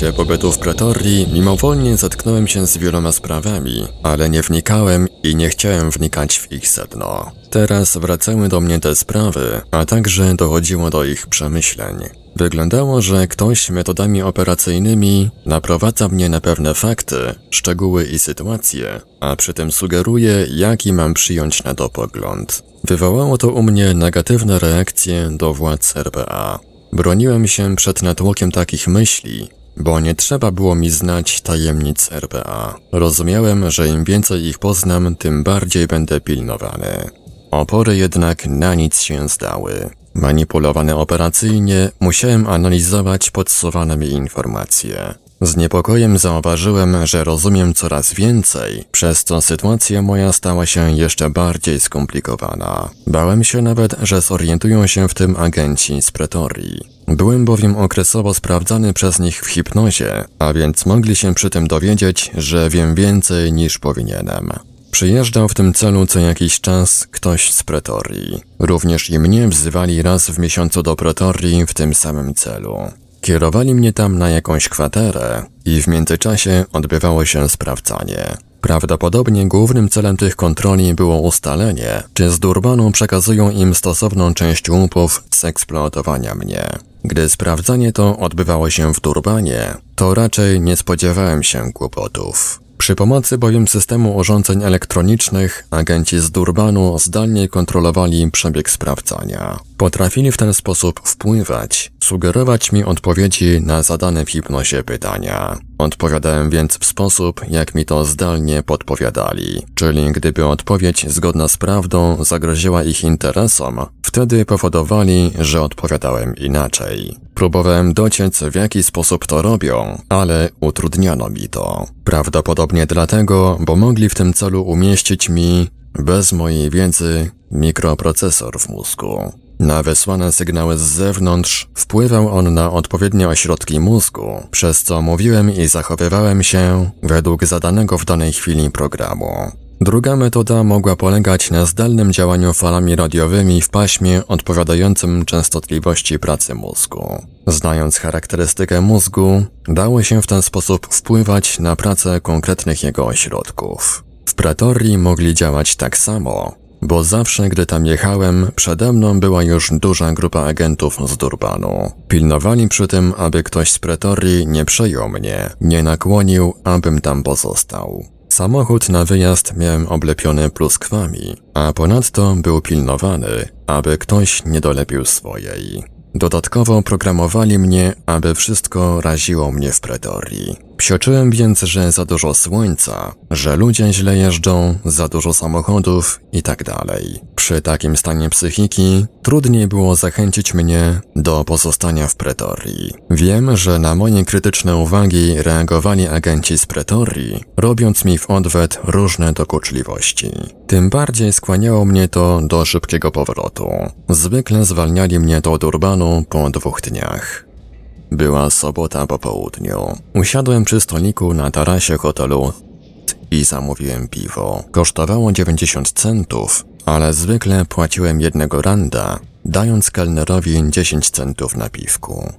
Czasie pobytu w Pretorii mimowolnie zetknąłem się z wieloma sprawami, ale nie wnikałem i nie chciałem wnikać w ich sedno. Teraz wracały do mnie te sprawy, a także dochodziło do ich przemyśleń. Wyglądało, że ktoś metodami operacyjnymi naprowadza mnie na pewne fakty, szczegóły i sytuacje, a przy tym sugeruje, jaki mam przyjąć na to pogląd. Wywołało to u mnie negatywne reakcje do władz RPA. Broniłem się przed natłokiem takich myśli, bo nie trzeba było mi znać tajemnic RPA. Rozumiałem, że im więcej ich poznam, tym bardziej będę pilnowany. Opory jednak na nic się zdały. Manipulowane operacyjnie, musiałem analizować podsuwane mi informacje. Z niepokojem zauważyłem, że rozumiem coraz więcej, przez co sytuacja moja stała się jeszcze bardziej skomplikowana. Bałem się nawet, że zorientują się w tym agenci z Pretorii. Byłem bowiem okresowo sprawdzany przez nich w hipnozie, a więc mogli się przy tym dowiedzieć, że wiem więcej niż powinienem. Przyjeżdżał w tym celu co jakiś czas ktoś z Pretorii. Również i mnie wzywali raz w miesiącu do Pretorii w tym samym celu. Kierowali mnie tam na jakąś kwaterę i w międzyczasie odbywało się sprawdzanie. Prawdopodobnie głównym celem tych kontroli było ustalenie, czy z Durbanu przekazują im stosowną część łupów z eksploatowania mnie. Gdy sprawdzanie to odbywało się w Durbanie, to raczej nie spodziewałem się kłopotów. Przy pomocy bowiem systemu urządzeń elektronicznych agenci z Durbanu zdalnie kontrolowali przebieg sprawdzania. Potrafili w ten sposób wpływać, sugerować mi odpowiedzi na zadane w hipnozie pytania. Odpowiadałem więc w sposób, jak mi to zdalnie podpowiadali, czyli gdyby odpowiedź zgodna z prawdą zagroziła ich interesom, wtedy powodowali, że odpowiadałem inaczej. Próbowałem dociec, w jaki sposób to robią, ale utrudniano mi to. Prawdopodobnie dlatego, bo mogli w tym celu umieścić mi, bez mojej wiedzy, mikroprocesor w mózgu. Na wysłane sygnały z zewnątrz wpływał on na odpowiednie ośrodki mózgu, przez co mówiłem i zachowywałem się według zadanego w danej chwili programu. Druga metoda mogła polegać na zdalnym działaniu falami radiowymi w paśmie odpowiadającym częstotliwości pracy mózgu. Znając charakterystykę mózgu, dało się w ten sposób wpływać na pracę konkretnych jego ośrodków. W Pretorii mogli działać tak samo, bo zawsze, gdy tam jechałem, przede mną była już duża grupa agentów z Durbanu. Pilnowali przy tym, aby ktoś z Pretorii nie przejął mnie, nie nakłonił, abym tam pozostał. Samochód na wyjazd miałem oblepiony pluskwami, a ponadto był pilnowany, aby ktoś nie dolepił swojej. Dodatkowo programowali mnie, aby wszystko raziło mnie w Pretorii. Psioczyłem więc, że za dużo słońca, że ludzie źle jeżdżą, za dużo samochodów i tak dalej. Przy takim stanie psychiki trudniej było zachęcić mnie do pozostania w Pretorii. Wiem, że na moje krytyczne uwagi reagowali agenci z Pretorii, robiąc mi w odwet różne dokuczliwości. Tym bardziej skłaniało mnie to do szybkiego powrotu. Zwykle zwalniali mnie do Durbanu po dwóch dniach. Była sobota po południu. Usiadłem przy stoliku na tarasie hotelu i zamówiłem piwo. Kosztowało 90 centów, ale zwykle płaciłem jednego randa, dając kelnerowi 10 centów na piwku.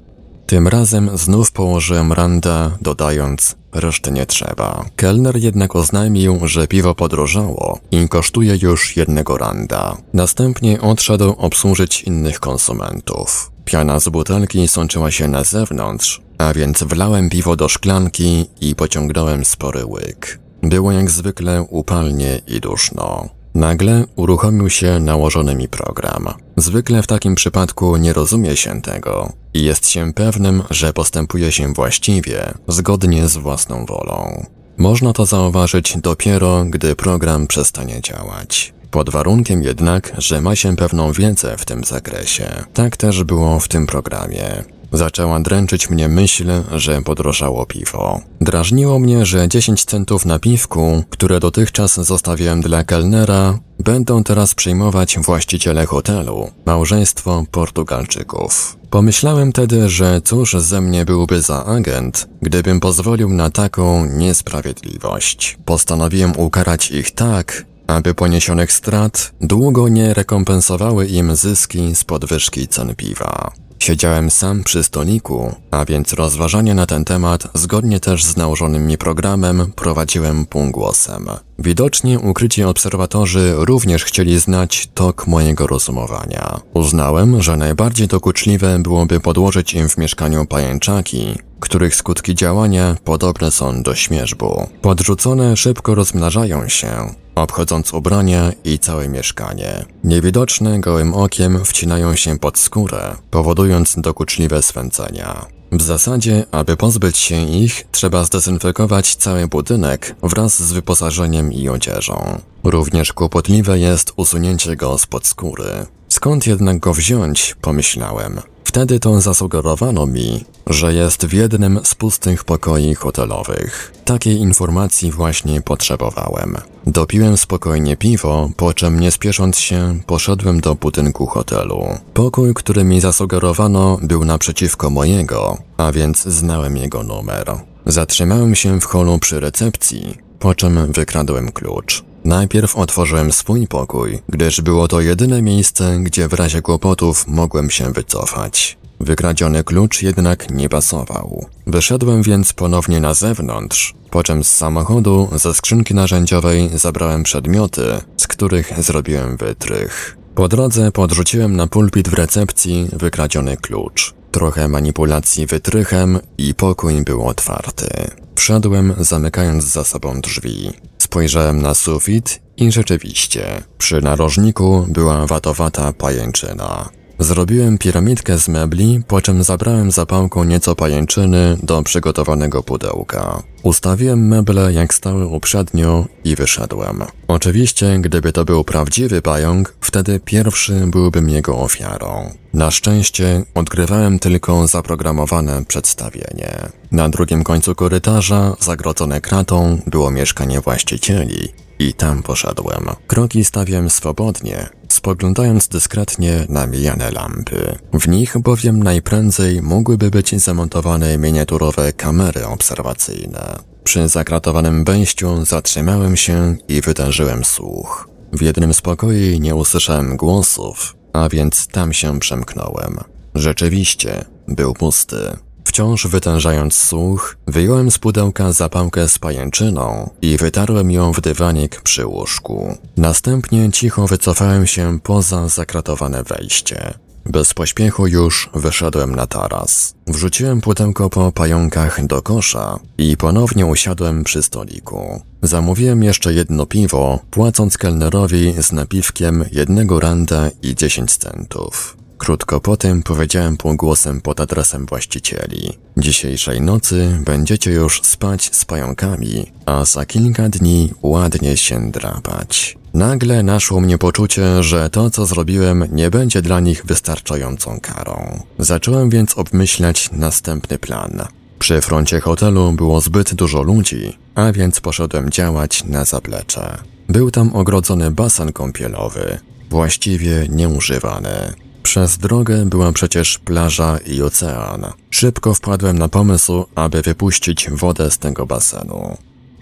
Tym razem znów położyłem randa, dodając, reszty nie trzeba. Kelner jednak oznajmił, że piwo podrożało i kosztuje już jednego randa. Następnie odszedł obsłużyć innych konsumentów. Piana z butelki sączyła się na zewnątrz, a więc wlałem piwo do szklanki i pociągnąłem spory łyk. Było jak zwykle upalnie i duszno. Nagle uruchomił się nałożony mi program. Zwykle w takim przypadku nie rozumie się tego i jest się pewnym, że postępuje się właściwie, zgodnie z własną wolą. Można to zauważyć dopiero, gdy program przestanie działać. Pod warunkiem jednak, że ma się pewną wiedzę w tym zakresie. Tak też było w tym programie. Zaczęła dręczyć mnie myśl, że podrożało piwo. Drażniło mnie, że 10 centów na piwku, które dotychczas zostawiłem dla kelnera, będą teraz przyjmować właściciele hotelu, małżeństwo Portugalczyków. Pomyślałem tedy, że cóż ze mnie byłby za agent, gdybym pozwolił na taką niesprawiedliwość. Postanowiłem ukarać ich tak, aby poniesionych strat długo nie rekompensowały im zyski z podwyżki cen piwa. Siedziałem sam przy stoliku, a więc rozważania na ten temat, zgodnie też z nałożonym mi programem, prowadziłem półgłosem. Widocznie ukryci obserwatorzy również chcieli znać tok mojego rozumowania. Uznałem, że najbardziej dokuczliwe byłoby podłożyć im w mieszkaniu pajęczaki, których skutki działania podobne są do śmierzbu. Podrzucone szybko rozmnażają się, obchodząc ubrania i całe mieszkanie. Niewidoczne gołym okiem wcinają się pod skórę, powodując dokuczliwe swędzenia. W zasadzie, aby pozbyć się ich, trzeba zdezynfekować cały budynek wraz z wyposażeniem i odzieżą. Również kłopotliwe jest usunięcie go spod skóry. Skąd jednak go wziąć, pomyślałem. Wtedy to zasugerowano mi, że jest w jednym z pustych pokoi hotelowych. Takiej informacji właśnie potrzebowałem. Dopiłem spokojnie piwo, po czym nie spiesząc się, poszedłem do budynku hotelu. Pokój, który mi zasugerowano, był naprzeciwko mojego, a więc znałem jego numer. Zatrzymałem się w holu przy recepcji, po czym wykradłem klucz. Najpierw otworzyłem swój pokój, gdyż było to jedyne miejsce, gdzie w razie kłopotów mogłem się wycofać. Wykradziony klucz jednak nie pasował. Wyszedłem więc ponownie na zewnątrz, po czym z samochodu ze skrzynki narzędziowej zabrałem przedmioty, z których zrobiłem wytrych. Po drodze podrzuciłem na pulpit w recepcji wykradziony klucz. Trochę manipulacji wytrychem i pokój był otwarty. Wszedłem, zamykając za sobą drzwi. Spojrzałem na sufit i rzeczywiście, przy narożniku była watowata pajęczyna. Zrobiłem piramidkę z mebli, po czym zabrałem zapałką nieco pajęczyny do przygotowanego pudełka. Ustawiłem meble jak stały uprzednio i wyszedłem. Oczywiście, gdyby to był prawdziwy pająk, wtedy pierwszy byłbym jego ofiarą. Na szczęście odgrywałem tylko zaprogramowane przedstawienie. Na drugim końcu korytarza, zagrodzone kratą, było mieszkanie właścicieli, i tam poszedłem. Kroki stawiam swobodnie, spoglądając dyskretnie na mijane lampy. W nich bowiem najprędzej mogłyby być zamontowane miniaturowe kamery obserwacyjne. Przy zakratowanym wejściu zatrzymałem się i wytężyłem słuch. W jednym z pokoi nie usłyszałem głosów, a więc tam się przemknąłem. Rzeczywiście, był pusty. Wciąż wytężając słuch, wyjąłem z pudełka zapałkę z pajęczyną i wytarłem ją w dywanik przy łóżku. Następnie cicho wycofałem się poza zakratowane wejście. Bez pośpiechu już wyszedłem na taras. Wrzuciłem pudełko po pająkach do kosza i ponownie usiadłem przy stoliku. Zamówiłem jeszcze jedno piwo, płacąc kelnerowi z napiwkiem jednego randa i 10 centów. Krótko potem powiedziałem półgłosem pod adresem właścicieli. Dzisiejszej nocy będziecie już spać z pająkami, a za kilka dni ładnie się drapać. Nagle naszło mnie poczucie, że to, co zrobiłem, nie będzie dla nich wystarczającą karą. Zacząłem więc obmyślać następny plan. Przy froncie hotelu było zbyt dużo ludzi, a więc poszedłem działać na zaplecze. Był tam ogrodzony basen kąpielowy, właściwie nieużywany. Przez drogę była przecież plaża i ocean. Szybko wpadłem na pomysł, aby wypuścić wodę z tego basenu.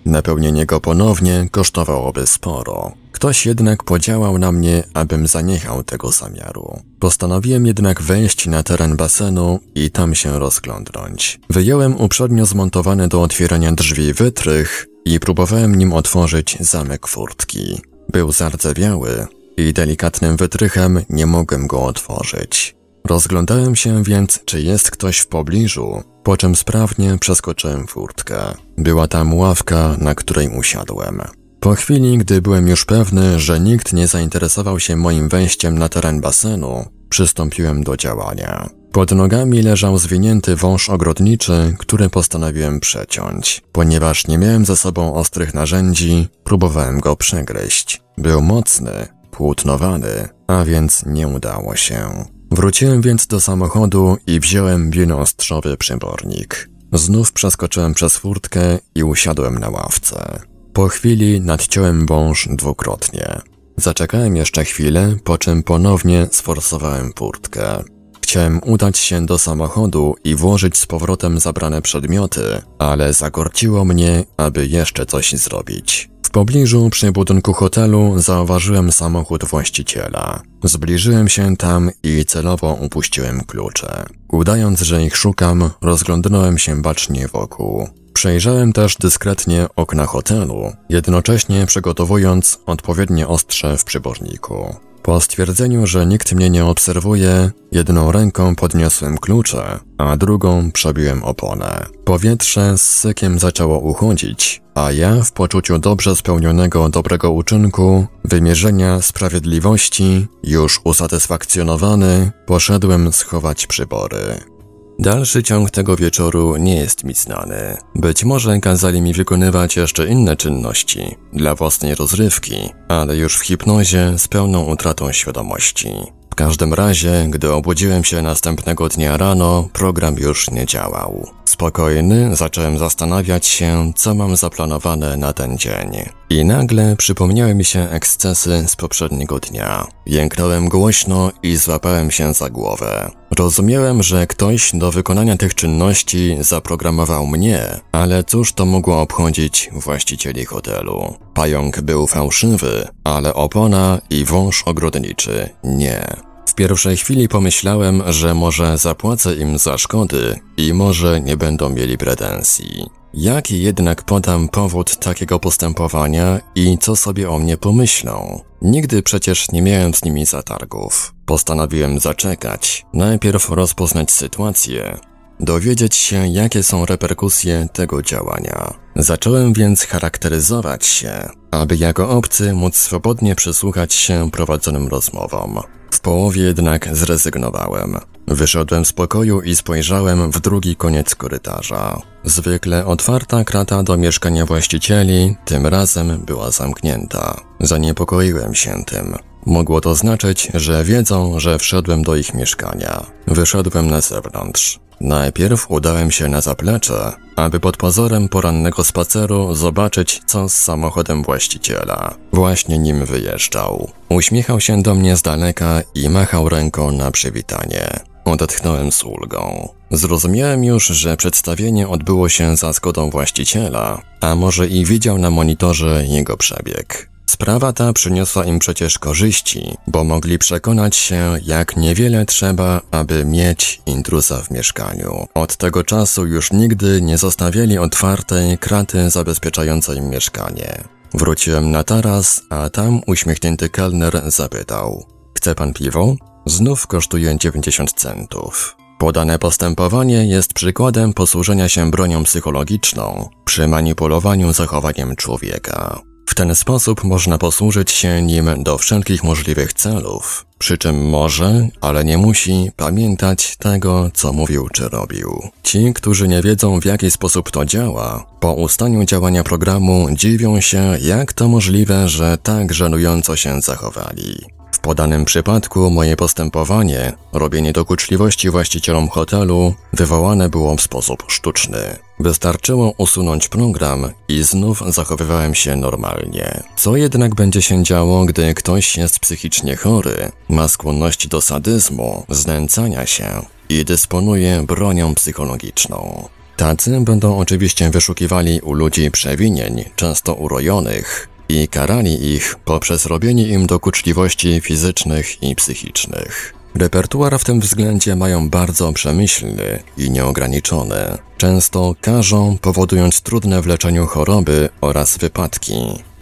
Napełnienie go ponownie kosztowałoby sporo. Ktoś jednak podziałał na mnie, abym zaniechał tego zamiaru. Postanowiłem jednak wejść na teren basenu i tam się rozglądnąć. Wyjąłem uprzednio zmontowany do otwierania drzwi wytrych i próbowałem nim otworzyć zamek furtki. Był zardzewiały, i delikatnym wytrychem nie mogłem go otworzyć. Rozglądałem się więc, czy jest ktoś w pobliżu, po czym sprawnie przeskoczyłem furtkę. Była tam ławka, na której usiadłem. Po chwili, gdy byłem już pewny, że nikt nie zainteresował się moim wejściem na teren basenu, przystąpiłem do działania. Pod nogami leżał zwinięty wąż ogrodniczy, który postanowiłem przeciąć. Ponieważ nie miałem ze sobą ostrych narzędzi, próbowałem go przegryźć. Był mocny, zapłótnowany, a więc nie udało się. Wróciłem więc do samochodu i wziąłem wieloostrzowy przybornik. Znów przeskoczyłem przez furtkę i usiadłem na ławce. Po chwili nadciąłem wąż dwukrotnie. Zaczekałem jeszcze chwilę, po czym ponownie sforsowałem furtkę. Chciałem udać się do samochodu i włożyć z powrotem zabrane przedmioty, ale zagorciło mnie, aby jeszcze coś zrobić. Pobliżu przy budynku hotelu zauważyłem samochód właściciela. Zbliżyłem się tam i celowo upuściłem klucze. Udając, że ich szukam, rozglądnąłem się bacznie wokół. Przejrzałem też dyskretnie okna hotelu, jednocześnie przygotowując odpowiednie ostrze w przyborniku. Po stwierdzeniu, że nikt mnie nie obserwuje, jedną ręką podniosłem klucze, a drugą przebiłem oponę. Powietrze z sykiem zaczęło uchodzić, a ja w poczuciu dobrze spełnionego dobrego uczynku, wymierzenia sprawiedliwości, już usatysfakcjonowany, poszedłem schować przybory. Dalszy ciąg tego wieczoru nie jest mi znany. Być może kazali mi wykonywać jeszcze inne czynności dla własnej rozrywki, ale już w hipnozie z pełną utratą świadomości. W każdym razie, gdy obudziłem się następnego dnia rano, program już nie działał. Spokojny, zacząłem zastanawiać się, co mam zaplanowane na ten dzień. I nagle przypomniały mi się ekscesy z poprzedniego dnia. Jęknąłem głośno i złapałem się za głowę. Rozumiałem, że ktoś do wykonania tych czynności zaprogramował mnie, ale cóż to mogło obchodzić właścicieli hotelu? Pająk był fałszywy, ale opona i wąż ogrodniczy nie. W pierwszej chwili pomyślałem, że może zapłacę im za szkody i może nie będą mieli pretensji. Jak jednak podam powód takiego postępowania i co sobie o mnie pomyślą? Nigdy przecież nie miałem z nimi zatargów. Postanowiłem zaczekać, najpierw rozpoznać sytuację, dowiedzieć się, jakie są reperkusje tego działania. Zacząłem więc charakteryzować się, aby jako obcy móc swobodnie przysłuchać się prowadzonym rozmowom. W połowie jednak zrezygnowałem. Wyszedłem z pokoju i spojrzałem w drugi koniec korytarza. Zwykle otwarta krata do mieszkania właścicieli tym razem była zamknięta. Zaniepokoiłem się tym. Mogło to znaczyć, że wiedzą, że wszedłem do ich mieszkania. Wyszedłem na zewnątrz. Najpierw udałem się na zaplecze, aby pod pozorem porannego spaceru zobaczyć, co z samochodem właściciela. Właśnie nim wyjeżdżał. Uśmiechał się do mnie z daleka i machał ręką na przywitanie. Odetchnąłem z ulgą. Zrozumiałem już, że przedstawienie odbyło się za zgodą właściciela, a może i widział na monitorze jego przebieg. Sprawa ta przyniosła im przecież korzyści, bo mogli przekonać się, jak niewiele trzeba, aby mieć intruza w mieszkaniu. Od tego czasu już nigdy nie zostawiali otwartej kraty zabezpieczającej mieszkanie. Wróciłem na taras, a tam uśmiechnięty kelner zapytał: Chce pan piwo? Znów kosztuje 90 centów. Podane postępowanie jest przykładem posłużenia się bronią psychologiczną przy manipulowaniu zachowaniem człowieka. W ten sposób można posłużyć się nim do wszelkich możliwych celów, przy czym może, ale nie musi pamiętać tego, co mówił czy robił. Ci, którzy nie wiedzą w jaki sposób to działa, po ustaniu działania programu dziwią się, jak to możliwe, że tak żenująco się zachowali. W podanym przypadku moje postępowanie, robienie dokuczliwości właścicielom hotelu, wywołane było w sposób sztuczny. Wystarczyło usunąć program i znów zachowywałem się normalnie. Co jednak będzie się działo, gdy ktoś jest psychicznie chory, ma skłonność do sadyzmu, znęcania się i dysponuje bronią psychologiczną? Tacy będą oczywiście wyszukiwali u ludzi przewinień, często urojonych, i karali ich poprzez robienie im dokuczliwości fizycznych i psychicznych. Repertuar w tym względzie mają bardzo przemyślny i nieograniczony. Często karzą, powodując trudne w leczeniu choroby oraz wypadki.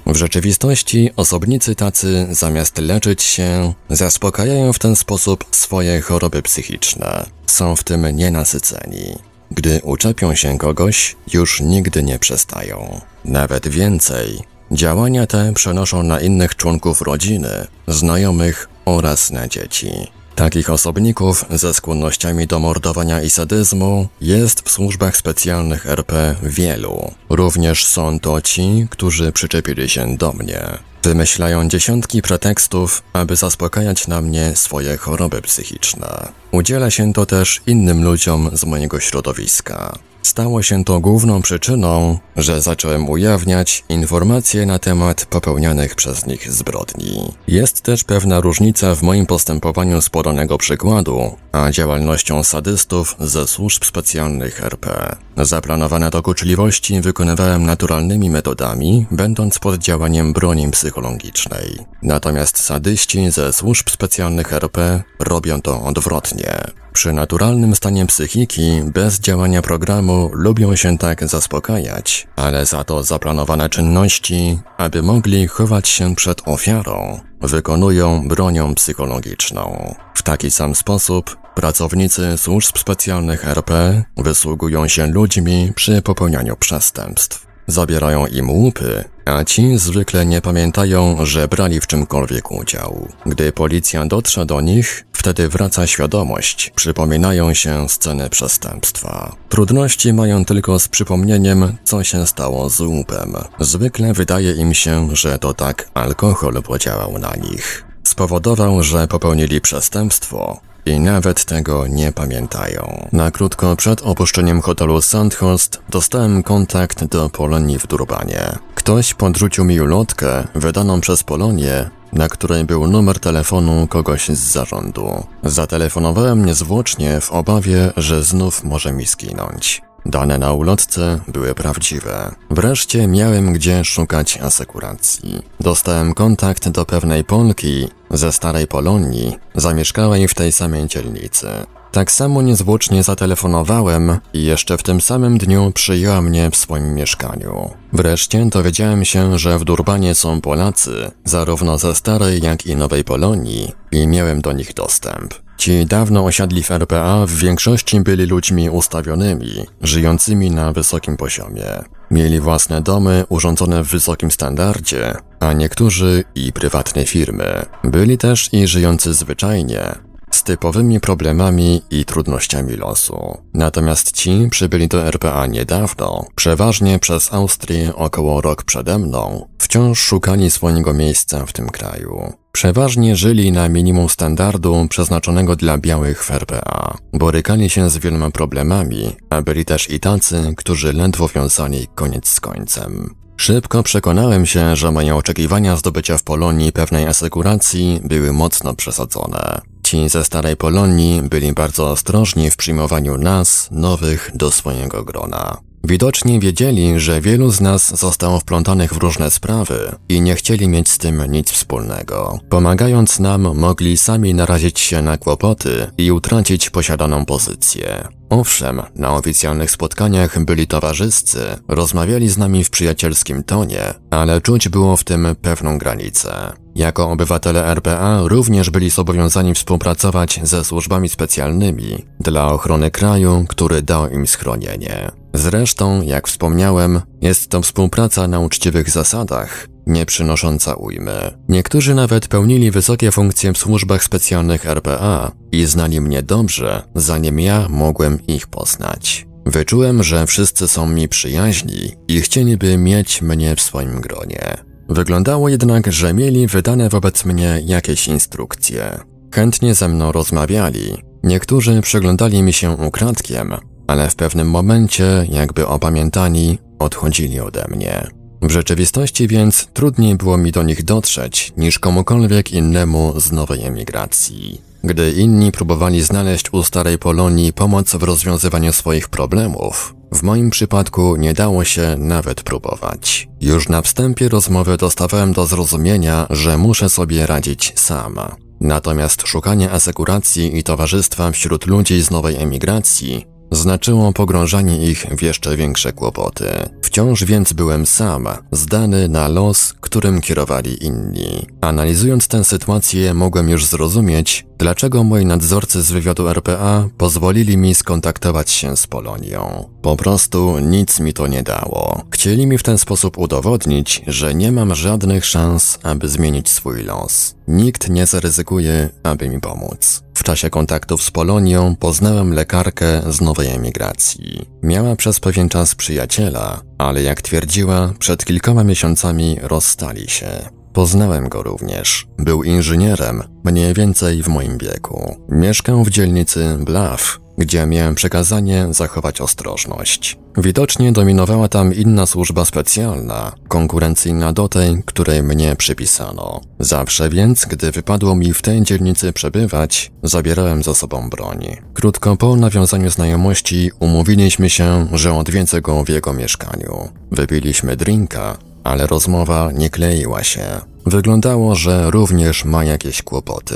W rzeczywistości osobnicy tacy zamiast leczyć się, zaspokajają w ten sposób swoje choroby psychiczne. Są w tym nienasyceni. Gdy uczepią się kogoś, już nigdy nie przestają. Nawet więcej, Działania te przenoszą na innych członków rodziny, znajomych oraz na dzieci. Takich osobników ze skłonnościami do mordowania i sadyzmu jest w służbach specjalnych RP wielu. Również są to ci, którzy przyczepili się do mnie. Wymyślają dziesiątki pretekstów, aby zaspokajać na mnie swoje choroby psychiczne. Udziela się to też innym ludziom z mojego środowiska. Stało się to główną przyczyną, że zacząłem ujawniać informacje na temat popełnianych przez nich zbrodni. Jest też pewna różnica w moim postępowaniu z podanego przykładu, a działalnością sadystów ze służb specjalnych RP. Zaplanowane dokuczliwości wykonywałem naturalnymi metodami, będąc pod działaniem broni psychologicznej. Natomiast sadyści ze służb specjalnych RP robią to odwrotnie. Przy naturalnym stanie psychiki, bez działania programu, lubią się tak zaspokajać, ale za to zaplanowane czynności, aby mogli chować się przed ofiarą, wykonują bronią psychologiczną. W taki sam sposób pracownicy służb specjalnych RP wysługują się ludźmi przy popełnianiu przestępstw. Zabierają im łupy, a ci zwykle nie pamiętają, że brali w czymkolwiek udział. Gdy policja dotrze do nich, wtedy wraca świadomość, przypominają się sceny przestępstwa. Trudności mają tylko z przypomnieniem, co się stało z łupem. Zwykle wydaje im się, że to tak alkohol podziałał na nich. Spowodował, że popełnili przestępstwo, i nawet tego nie pamiętają. Na krótko przed opuszczeniem hotelu Sandhurst dostałem kontakt do Polonii w Durbanie. Ktoś podrzucił mi ulotkę wydaną przez Polonię, na której był numer telefonu kogoś z zarządu. Zatelefonowałem niezwłocznie w obawie, że znów może mi skinąć. Dane na ulotce były prawdziwe. Wreszcie miałem gdzie szukać asekuracji. Dostałem kontakt do pewnej Polki ze starej Polonii, zamieszkałej w tej samej dzielnicy. Tak samo niezwłocznie zatelefonowałem i jeszcze w tym samym dniu przyjęła mnie w swoim mieszkaniu. Wreszcie dowiedziałem się, że w Durbanie są Polacy, zarówno ze starej jak i nowej Polonii i miałem do nich dostęp. Ci dawno osiadli w RPA w większości byli ludźmi ustawionymi, żyjącymi na wysokim poziomie. Mieli własne domy urządzone w wysokim standardzie, a niektórzy i prywatne firmy. Byli też i żyjący zwyczajnie, z typowymi problemami i trudnościami losu. Natomiast ci przybyli do RPA niedawno, przeważnie przez Austrię około rok przede mną, wciąż szukali swojego miejsca w tym kraju. Przeważnie żyli na minimum standardu przeznaczonego dla białych w RPA. Borykali się z wieloma problemami, a byli też i tacy, którzy ledwo wiązali koniec z końcem. Szybko przekonałem się, że moje oczekiwania zdobycia w Polonii pewnej asekuracji były mocno przesadzone. Ci ze starej Polonii byli bardzo ostrożni w przyjmowaniu nas, nowych, do swojego grona. Widocznie wiedzieli, że wielu z nas zostało wplątanych w różne sprawy i nie chcieli mieć z tym nic wspólnego. Pomagając nam, mogli sami narazić się na kłopoty i utracić posiadaną pozycję. Owszem, na oficjalnych spotkaniach byli towarzyscy, rozmawiali z nami w przyjacielskim tonie, ale czuć było w tym pewną granicę. Jako obywatele RPA również byli zobowiązani współpracować ze służbami specjalnymi dla ochrony kraju, który dał im schronienie. Zresztą, jak wspomniałem, jest to współpraca na uczciwych zasadach, nie przynosząca ujmy. Niektórzy nawet pełnili wysokie funkcje w służbach specjalnych RPA i znali mnie dobrze, zanim ja mogłem ich poznać. Wyczułem, że wszyscy są mi przyjaźni i chcieliby mieć mnie w swoim gronie. Wyglądało jednak, że mieli wydane wobec mnie jakieś instrukcje. Chętnie ze mną rozmawiali. Niektórzy przyglądali mi się ukradkiem, ale w pewnym momencie, jakby opamiętani, odchodzili ode mnie. W rzeczywistości więc trudniej było mi do nich dotrzeć niż komukolwiek innemu z nowej emigracji. Gdy inni próbowali znaleźć u starej Polonii pomoc w rozwiązywaniu swoich problemów, w moim przypadku nie dało się nawet próbować. Już na wstępie rozmowy dostawałem do zrozumienia, że muszę sobie radzić sama. Natomiast szukanie asekuracji i towarzystwa wśród ludzi z nowej emigracji znaczyło pogrążanie ich w jeszcze większe kłopoty. Wciąż więc byłem sam, zdany na los, którym kierowali inni. Analizując tę sytuację, mogłem już zrozumieć, dlaczego moi nadzorcy z wywiadu RPA pozwolili mi skontaktować się z Polonią. Po prostu nic mi to nie dało. Chcieli mi w ten sposób udowodnić, że nie mam żadnych szans, aby zmienić swój los. Nikt nie zaryzykuje, aby mi pomóc. W czasie kontaktów z Polonią poznałem lekarkę z nowej emigracji. Miała przez pewien czas przyjaciela, ale jak twierdziła, przed kilkoma miesiącami rozstali się. Poznałem go również. Był inżynierem, mniej więcej w moim wieku. Mieszkał w dzielnicy Bluff, gdzie miałem przekazanie zachować ostrożność. Widocznie dominowała tam inna służba specjalna, konkurencyjna do tej, której mnie przypisano. Zawsze więc, gdy wypadło mi w tej dzielnicy przebywać, zabierałem ze sobą broń. Krótko po nawiązaniu znajomości umówiliśmy się, że odwiedzę go w jego mieszkaniu. Wypiliśmy drinka, ale rozmowa nie kleiła się. Wyglądało, że również ma jakieś kłopoty.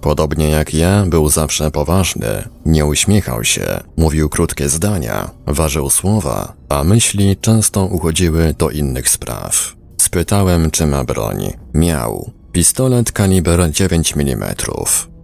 Podobnie jak ja, był zawsze poważny, nie uśmiechał się, mówił krótkie zdania, ważył słowa, a myśli często uchodziły do innych spraw. Spytałem, czy ma broń. Miał. Pistolet kaliber 9 mm.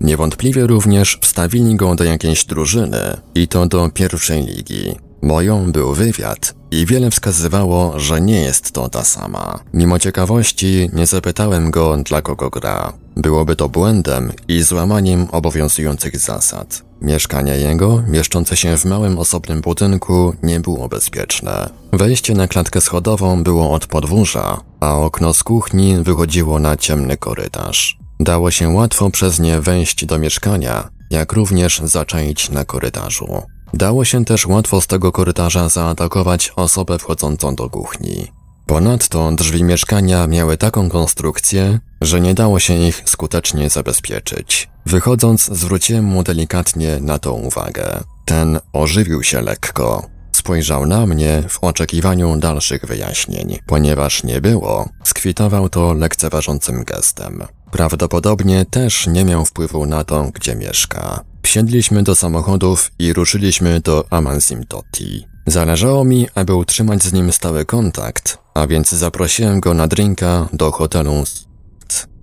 Niewątpliwie również wstawili go do jakiejś drużyny i to do pierwszej ligi. Moją był wywiad i wiele wskazywało, że nie jest to ta sama. Mimo ciekawości nie zapytałem go, dla kogo gra. Byłoby to błędem i złamaniem obowiązujących zasad. Mieszkanie jego, mieszczące się w małym osobnym budynku, nie było bezpieczne. Wejście na klatkę schodową było od podwórza, a okno z kuchni wychodziło na ciemny korytarz. Dało się łatwo przez nie wejść do mieszkania, jak również zaczaić na korytarzu. Dało się też łatwo z tego korytarza zaatakować osobę wchodzącą do kuchni. Ponadto drzwi mieszkania miały taką konstrukcję, że nie dało się ich skutecznie zabezpieczyć. Wychodząc, zwróciłem mu delikatnie na to uwagę. Ten ożywił się lekko. Spojrzał na mnie w oczekiwaniu dalszych wyjaśnień. Ponieważ nie było, skwitował to lekceważącym gestem. Prawdopodobnie też nie miał wpływu na to, gdzie mieszka. Wsiedliśmy do samochodów i ruszyliśmy do Amansimtoti. Zależało mi, aby utrzymać z nim stały kontakt, a więc zaprosiłem go na drinka do hotelu.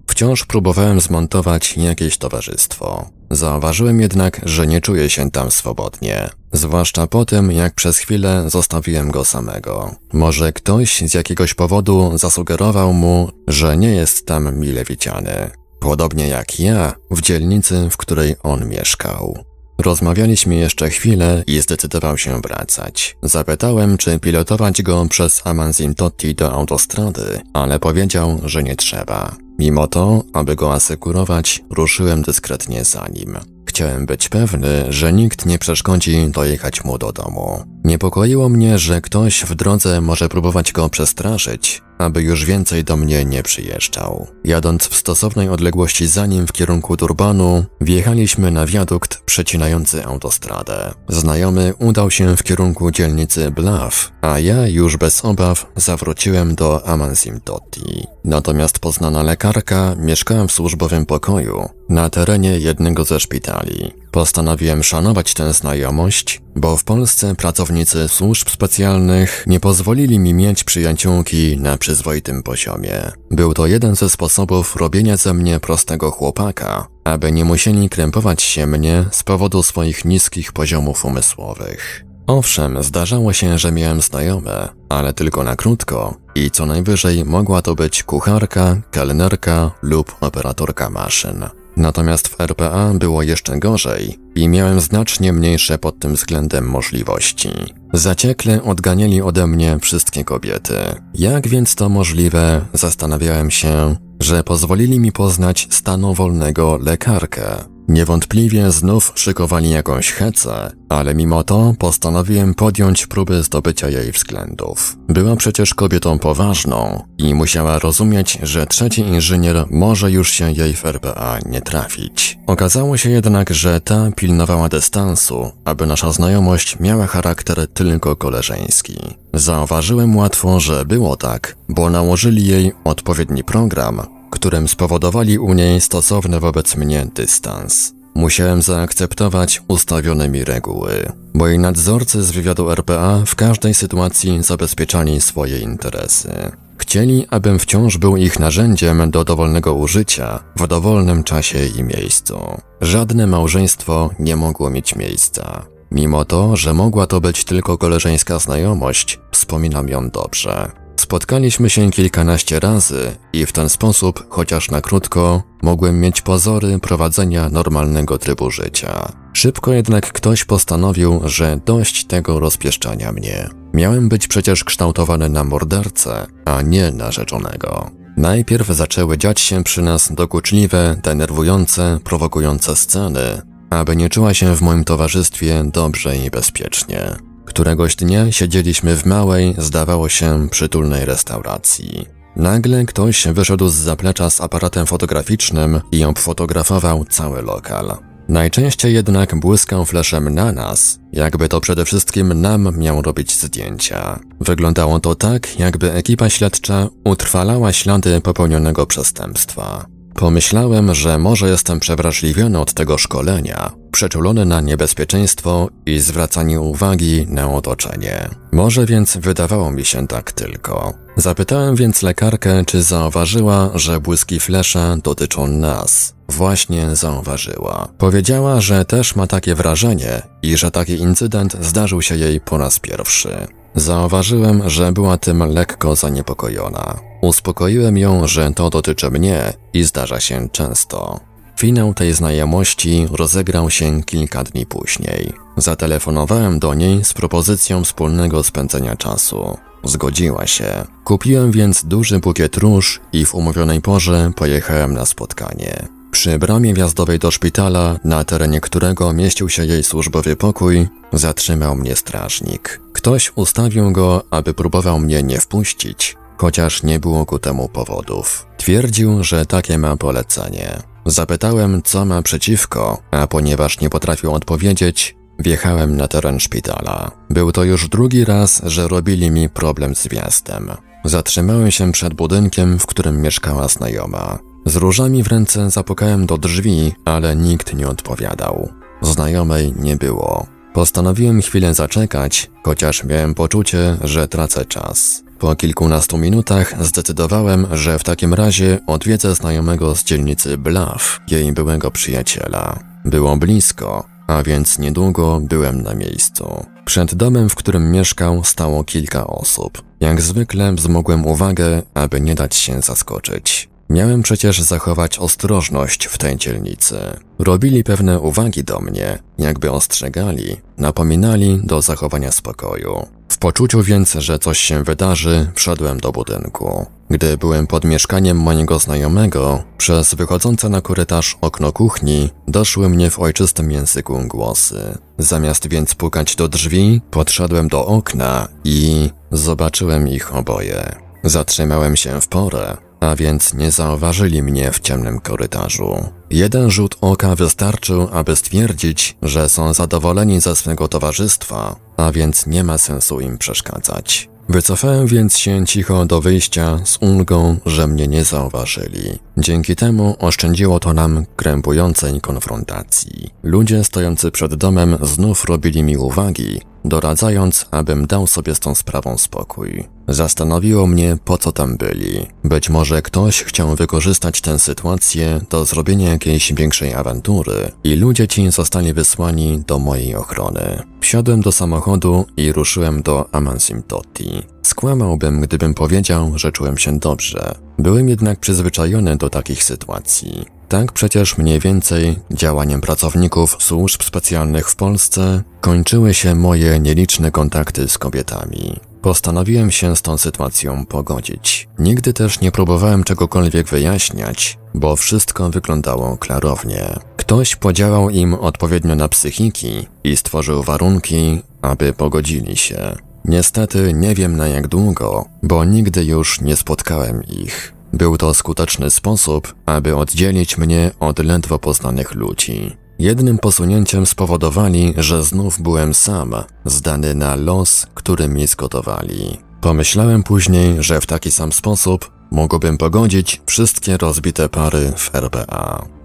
Wciąż próbowałem zmontować jakieś towarzystwo. Zauważyłem jednak, że nie czuję się tam swobodnie. Zwłaszcza po tym, jak przez chwilę zostawiłem go samego. Może ktoś z jakiegoś powodu zasugerował mu, że nie jest tam mile widziany. Podobnie jak ja, w dzielnicy, w której on mieszkał. Rozmawialiśmy jeszcze chwilę i zdecydował się wracać. Zapytałem, czy pilotować go przez Amanzintotti do autostrady, ale powiedział, że nie trzeba. Mimo to, aby go asekurować, ruszyłem dyskretnie za nim. Chciałem być pewny, że nikt nie przeszkodzi dojechać mu do domu. Niepokoiło mnie, że ktoś w drodze może próbować go przestraszyć, aby już więcej do mnie nie przyjeżdżał. Jadąc w stosownej odległości za nim w kierunku Durbanu, wjechaliśmy na wiadukt przecinający autostradę. Znajomy udał się w kierunku dzielnicy Bluff, a ja już bez obaw zawróciłem do Amansimtotti. Natomiast poznana lekarka mieszkała w służbowym pokoju na terenie jednego ze szpitali. Postanowiłem szanować tę znajomość, bo w Polsce pracownicy służb specjalnych nie pozwolili mi mieć przyjaciółki na przyzwoitym poziomie. Był to jeden ze sposobów robienia ze mnie prostego chłopaka, aby nie musieli krępować się mnie z powodu swoich niskich poziomów umysłowych. Owszem, zdarzało się, że miałem znajome, ale tylko na krótko i co najwyżej mogła to być kucharka, kelnerka lub operatorka maszyn. Natomiast w RPA było jeszcze gorzej i miałem znacznie mniejsze pod tym względem możliwości. Zaciekle odganiali ode mnie wszystkie kobiety. Jak więc to możliwe, zastanawiałem się, że pozwolili mi poznać stanu wolnego lekarkę, Niewątpliwie znów szykowali jakąś hecę, ale mimo to postanowiłem podjąć próby zdobycia jej względów. Była przecież kobietą poważną i musiała rozumieć, że trzeci inżynier może już się jej w RPA nie trafić. Okazało się jednak, że ta pilnowała dystansu, aby nasza znajomość miała charakter tylko koleżeński. Zauważyłem łatwo, że było tak, bo nałożyli jej odpowiedni program, którym spowodowali u niej stosowny wobec mnie dystans. Musiałem zaakceptować ustawione mi reguły. Moi nadzorcy z wywiadu RPA w każdej sytuacji zabezpieczali swoje interesy. Chcieli, abym wciąż był ich narzędziem do dowolnego użycia w dowolnym czasie i miejscu. Żadne małżeństwo nie mogło mieć miejsca. Mimo to, że mogła to być tylko koleżeńska znajomość, wspominam ją dobrze. Spotkaliśmy się kilkanaście razy i w ten sposób, chociaż na krótko, mogłem mieć pozory prowadzenia normalnego trybu życia. Szybko jednak ktoś postanowił, że dość tego rozpieszczania mnie. Miałem być przecież kształtowany na mordercę, a nie na rzeczonego. Najpierw zaczęły dziać się przy nas dokuczliwe, denerwujące, prowokujące sceny, aby nie czuła się w moim towarzystwie dobrze i bezpiecznie. Któregoś dnia siedzieliśmy w małej, zdawało się, przytulnej restauracji. Nagle ktoś wyszedł z zaplecza z aparatem fotograficznym i obfotografował cały lokal. Najczęściej jednak błyskał fleszem na nas, jakby to przede wszystkim nam miał robić zdjęcia. Wyglądało to tak, jakby ekipa śledcza utrwalała ślady popełnionego przestępstwa. Pomyślałem, że może jestem przewrażliwiony od tego szkolenia, przeczulony na niebezpieczeństwo i zwracanie uwagi na otoczenie. Może więc wydawało mi się tak tylko. Zapytałem więc lekarkę, czy zauważyła, że błyski flesza dotyczą nas. Właśnie zauważyła. Powiedziała, że też ma takie wrażenie i że taki incydent zdarzył się jej po raz pierwszy. Zauważyłem, że była tym lekko zaniepokojona. Uspokoiłem ją, że to dotyczy mnie i zdarza się często. Finał tej znajomości rozegrał się kilka dni później. Zatelefonowałem do niej z propozycją wspólnego spędzenia czasu. Zgodziła się. Kupiłem więc duży bukiet róż i w umówionej porze pojechałem na spotkanie. Przy bramie wjazdowej do szpitala, na terenie którego mieścił się jej służbowy pokój, zatrzymał mnie strażnik. Ktoś ustawił go, aby próbował mnie nie wpuścić, chociaż nie było ku temu powodów. Twierdził, że takie ma polecenie. Zapytałem, co ma przeciwko, a ponieważ nie potrafił odpowiedzieć, wjechałem na teren szpitala. Był to już drugi raz, że robili mi problem z wjazdem. Zatrzymałem się przed budynkiem, w którym mieszkała znajoma. Z różami w ręce zapukałem do drzwi, ale nikt nie odpowiadał. Znajomej nie było. Postanowiłem chwilę zaczekać, chociaż miałem poczucie, że tracę czas. Po kilkunastu minutach zdecydowałem, że w takim razie odwiedzę znajomego z dzielnicy Bluff, jej byłego przyjaciela. Było blisko, a więc niedługo byłem na miejscu. Przed domem, w którym mieszkał, stało kilka osób. Jak zwykle wzmogłem uwagę, aby nie dać się zaskoczyć. Miałem przecież zachować ostrożność w tej dzielnicy. Robili pewne uwagi do mnie, jakby ostrzegali, napominali do zachowania spokoju. W poczuciu więc, że coś się wydarzy, wszedłem do budynku. Gdy byłem pod mieszkaniem mojego znajomego, przez wychodzące na korytarz okno kuchni doszły mnie w ojczystym języku głosy. Zamiast więc pukać do drzwi, podszedłem do okna i zobaczyłem ich oboje. Zatrzymałem się w porę, a więc nie zauważyli mnie w ciemnym korytarzu. Jeden rzut oka wystarczył, aby stwierdzić, że są zadowoleni ze swego towarzystwa, a więc nie ma sensu im przeszkadzać. Wycofałem więc się cicho do wyjścia z ulgą, że mnie nie zauważyli. Dzięki temu oszczędziło to nam krępującej konfrontacji. Ludzie stojący przed domem znów robili mi uwagi, doradzając, abym dał sobie z tą sprawą spokój. Zastanowiło mnie, po co tam byli. Być może ktoś chciał wykorzystać tę sytuację do zrobienia jakiejś większej awantury i ludzie ci zostali wysłani do mojej ochrony. Wsiadłem do samochodu i ruszyłem do Amansimtotti. Skłamałbym, gdybym powiedział, że czułem się dobrze. Byłem jednak przyzwyczajony do takich sytuacji. Tak przecież mniej więcej działaniem pracowników służb specjalnych w Polsce kończyły się moje nieliczne kontakty z kobietami. Postanowiłem się z tą sytuacją pogodzić. Nigdy też nie próbowałem czegokolwiek wyjaśniać, bo wszystko wyglądało klarownie. Ktoś podziałał im odpowiednio na psychiki i stworzył warunki, aby pogodzili się. Niestety nie wiem na jak długo, bo nigdy już nie spotkałem ich. Był to skuteczny sposób, aby oddzielić mnie od ledwo poznanych ludzi. Jednym posunięciem spowodowali, że znów byłem sam, zdany na los, który mi zgotowali. Pomyślałem później, że w taki sam sposób mógłbym pogodzić wszystkie rozbite pary w RBA.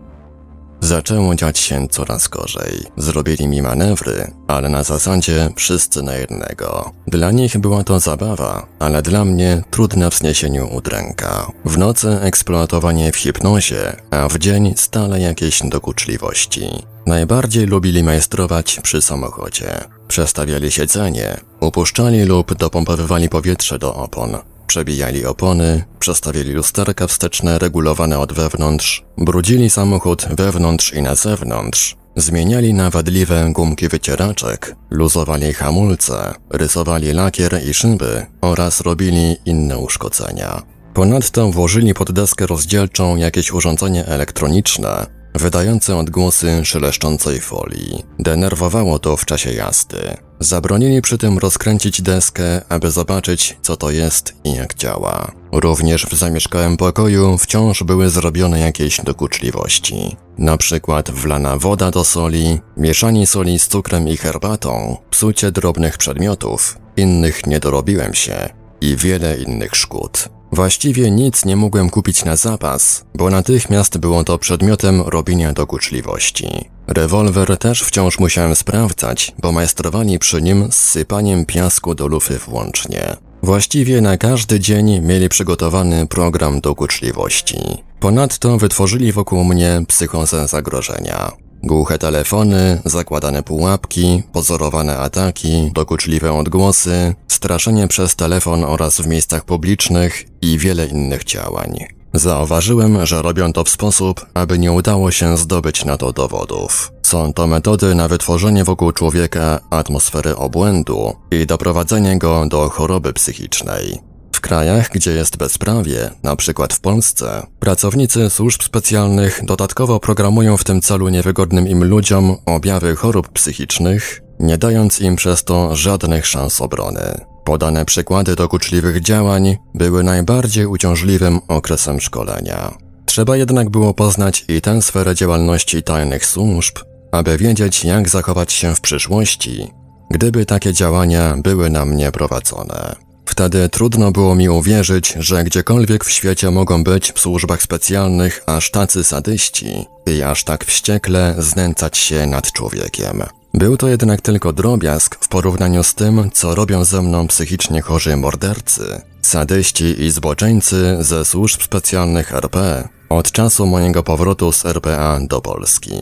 Zaczęło dziać się coraz gorzej. Zrobili mi manewry, ale na zasadzie wszyscy na jednego. Dla nich była to zabawa, ale dla mnie trudna w zniesieniu udręka. W nocy eksploatowanie w hipnozie, a w dzień stale jakieś dokuczliwości. Najbardziej lubili majstrować przy samochodzie. Przestawiali siedzenie, upuszczali lub dopompowywali powietrze do opon, Przebijali opony, przestawili lusterka wsteczne regulowane od wewnątrz, brudzili samochód wewnątrz i na zewnątrz, zmieniali na wadliwe gumki wycieraczek, luzowali hamulce, rysowali lakier i szyby oraz robili inne uszkodzenia. Ponadto włożyli pod deskę rozdzielczą jakieś urządzenie elektroniczne, wydające odgłosy szeleszczącej folii. Denerwowało to w czasie jazdy. Zabronili przy tym rozkręcić deskę, aby zobaczyć, co to jest i jak działa. Również w zamieszkałym pokoju wciąż były zrobione jakieś dokuczliwości. Na przykład wlana woda do soli, mieszanie soli z cukrem i herbatą, psucie drobnych przedmiotów, innych nie dorobiłem się i wiele innych szkód. Właściwie nic nie mogłem kupić na zapas, bo natychmiast było to przedmiotem robienia dokuczliwości. Rewolwer też wciąż musiałem sprawdzać, bo majstrowali przy nim z sypaniem piasku do lufy włącznie. Właściwie na każdy dzień mieli przygotowany program dokuczliwości. Ponadto wytworzyli wokół mnie psychozę zagrożenia. Głuche telefony, zakładane pułapki, pozorowane ataki, dokuczliwe odgłosy, straszenie przez telefon oraz w miejscach publicznych i wiele innych działań. Zauważyłem, że robią to w sposób, aby nie udało się zdobyć na to dowodów. Są to metody na wytworzenie wokół człowieka atmosfery obłędu i doprowadzenie go do choroby psychicznej. Krajach, gdzie jest bezprawie, na przykład w Polsce, pracownicy służb specjalnych dodatkowo programują w tym celu niewygodnym im ludziom objawy chorób psychicznych, nie dając im przez to żadnych szans obrony. Podane przykłady dokuczliwych działań były najbardziej uciążliwym okresem szkolenia. Trzeba jednak było poznać i tę sferę działalności tajnych służb, aby wiedzieć, jak zachować się w przyszłości, gdyby takie działania były na mnie prowadzone. Wtedy trudno było mi uwierzyć, że gdziekolwiek w świecie mogą być w służbach specjalnych aż tacy sadyści i aż tak wściekle znęcać się nad człowiekiem. Był to jednak tylko drobiazg w porównaniu z tym, co robią ze mną psychicznie chorzy mordercy, sadyści i zboczeńcy ze służb specjalnych RP od czasu mojego powrotu z RPA do Polski.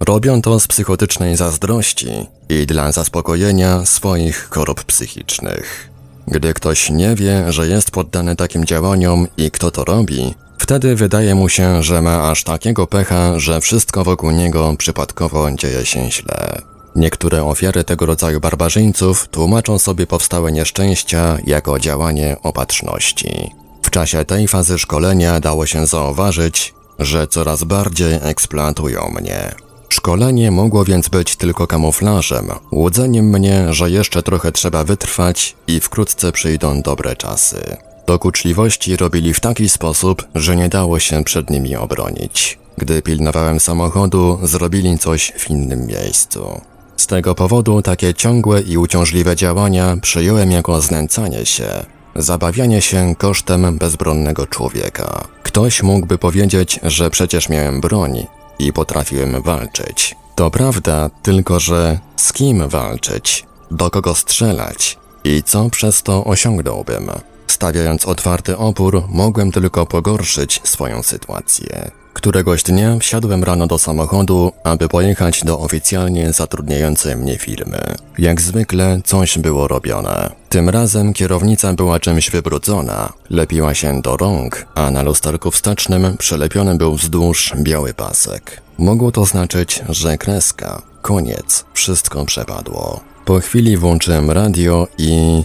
Robią to z psychotycznej zazdrości i dla zaspokojenia swoich chorób psychicznych. Gdy ktoś nie wie, że jest poddany takim działaniom i kto to robi, wtedy wydaje mu się, że ma aż takiego pecha, że wszystko wokół niego przypadkowo dzieje się źle. Niektóre ofiary tego rodzaju barbarzyńców tłumaczą sobie powstałe nieszczęścia jako działanie opatrzności. W czasie tej fazy szkolenia dało się zauważyć, że coraz bardziej eksploatują mnie. Szkolenie mogło więc być tylko kamuflażem, łudzeniem mnie, że jeszcze trochę trzeba wytrwać i wkrótce przyjdą dobre czasy. Dokuczliwości robili w taki sposób, że nie dało się przed nimi obronić. Gdy pilnowałem samochodu, zrobili coś w innym miejscu. Z tego powodu takie ciągłe i uciążliwe działania przyjąłem jako znęcanie się, zabawianie się kosztem bezbronnego człowieka. Ktoś mógłby powiedzieć, że przecież miałem broń i potrafiłem walczyć. To prawda, tylko że z kim walczyć, do kogo strzelać i co przez to osiągnąłbym. Stawiając otwarty opór, mogłem tylko pogorszyć swoją sytuację. Któregoś dnia wsiadłem rano do samochodu, aby pojechać do oficjalnie zatrudniającej mnie firmy. Jak zwykle coś było robione. Tym razem kierownica była czymś wybrudzona, lepiła się do rąk, a na lusterku wstecznym przylepiony był wzdłuż biały pasek. Mogło to znaczyć, że kreska, koniec, wszystko przepadło. Po chwili włączyłem radio i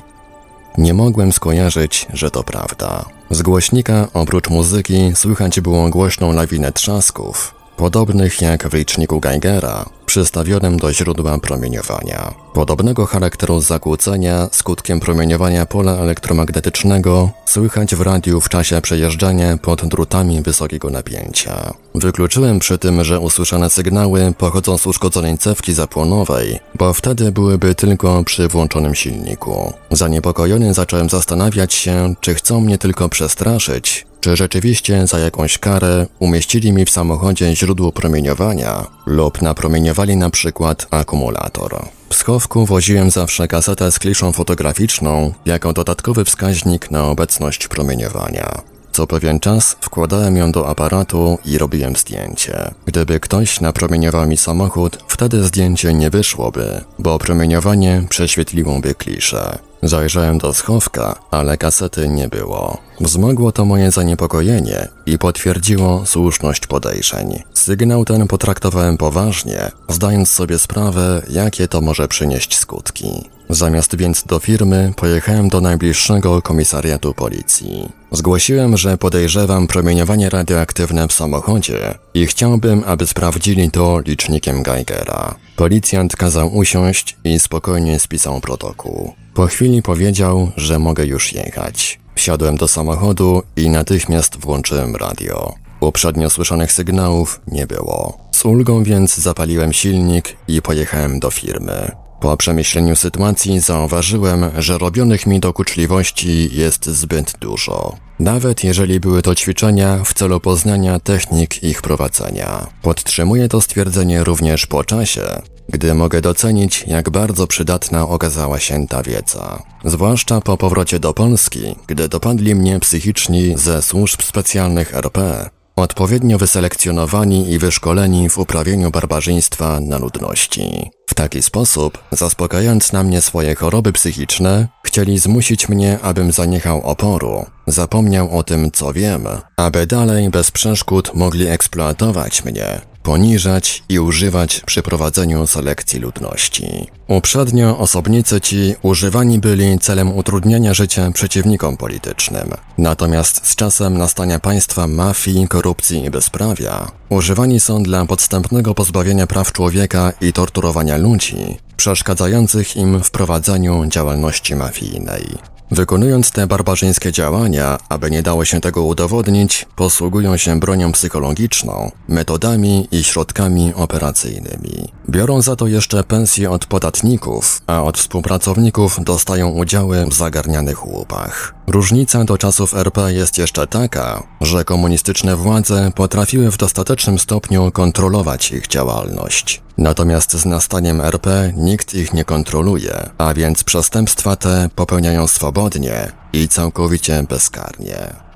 nie mogłem skojarzyć, że to prawda. Z głośnika, oprócz muzyki, słychać było głośną lawinę trzasków, podobnych jak w liczniku Geigera, przystawionym do źródła promieniowania. Podobnego charakteru zakłócenia skutkiem promieniowania pola elektromagnetycznego słychać w radiu w czasie przejeżdżania pod drutami wysokiego napięcia. Wykluczyłem przy tym, że usłyszane sygnały pochodzą z uszkodzonej cewki zapłonowej, bo wtedy byłyby tylko przy włączonym silniku. Zaniepokojony zacząłem zastanawiać się, czy chcą mnie tylko przestraszyć, czy rzeczywiście za jakąś karę umieścili mi w samochodzie źródło promieniowania lub napromieniowali na przykład akumulator. W schowku woziłem zawsze kasetę z kliszą fotograficzną jako dodatkowy wskaźnik na obecność promieniowania. Co pewien czas wkładałem ją do aparatu i robiłem zdjęcie. Gdyby ktoś napromieniował mi samochód, wtedy zdjęcie nie wyszłoby, bo promieniowanie prześwietliłoby kliszę. Zajrzałem do schowka, ale kasety nie było. Wzmogło to moje zaniepokojenie i potwierdziło słuszność podejrzeń. Sygnał ten potraktowałem poważnie, zdając sobie sprawę, jakie to może przynieść skutki. Zamiast więc do firmy, pojechałem do najbliższego komisariatu policji. Zgłosiłem, że podejrzewam promieniowanie radioaktywne w samochodzie i chciałbym, aby sprawdzili to licznikiem Geigera. Policjant kazał usiąść i spokojnie spisał protokół. Po chwili powiedział, że mogę już jechać. Wsiadłem do samochodu i natychmiast włączyłem radio. Uprzednio słyszanych sygnałów nie było. Z ulgą więc zapaliłem silnik i pojechałem do firmy. Po przemyśleniu sytuacji zauważyłem, że robionych mi dokuczliwości jest zbyt dużo. Nawet jeżeli były to ćwiczenia w celu poznania technik ich prowadzenia. Podtrzymuję to stwierdzenie również po czasie, gdy mogę docenić, jak bardzo przydatna okazała się ta wiedza. Zwłaszcza po powrocie do Polski, gdy dopadli mnie psychiczni ze służb specjalnych RP, odpowiednio wyselekcjonowani i wyszkoleni w uprawieniu barbarzyństwa na ludności. W taki sposób, zaspokajając na mnie swoje choroby psychiczne, chcieli zmusić mnie, abym zaniechał oporu, zapomniał o tym, co wiem, aby dalej bez przeszkód mogli eksploatować mnie, poniżać i używać przy prowadzeniu selekcji ludności. Uprzednio osobnicy ci używani byli celem utrudniania życia przeciwnikom politycznym. Natomiast z czasem nastania państwa mafii, korupcji i bezprawia, używani są dla podstępnego pozbawienia praw człowieka i torturowania ludzi, przeszkadzających im w prowadzeniu działalności mafijnej. Wykonując te barbarzyńskie działania, aby nie dało się tego udowodnić, posługują się bronią psychologiczną, metodami i środkami operacyjnymi. Biorą za to jeszcze pensje od podatników, a od współpracowników dostają udziały w zagarnianych łupach. Różnica do czasów RP jest jeszcze taka, że komunistyczne władze potrafiły w dostatecznym stopniu kontrolować ich działalność. Natomiast z nastaniem RP nikt ich nie kontroluje, a więc przestępstwa te popełniają swobodnie i całkowicie bezkarnie.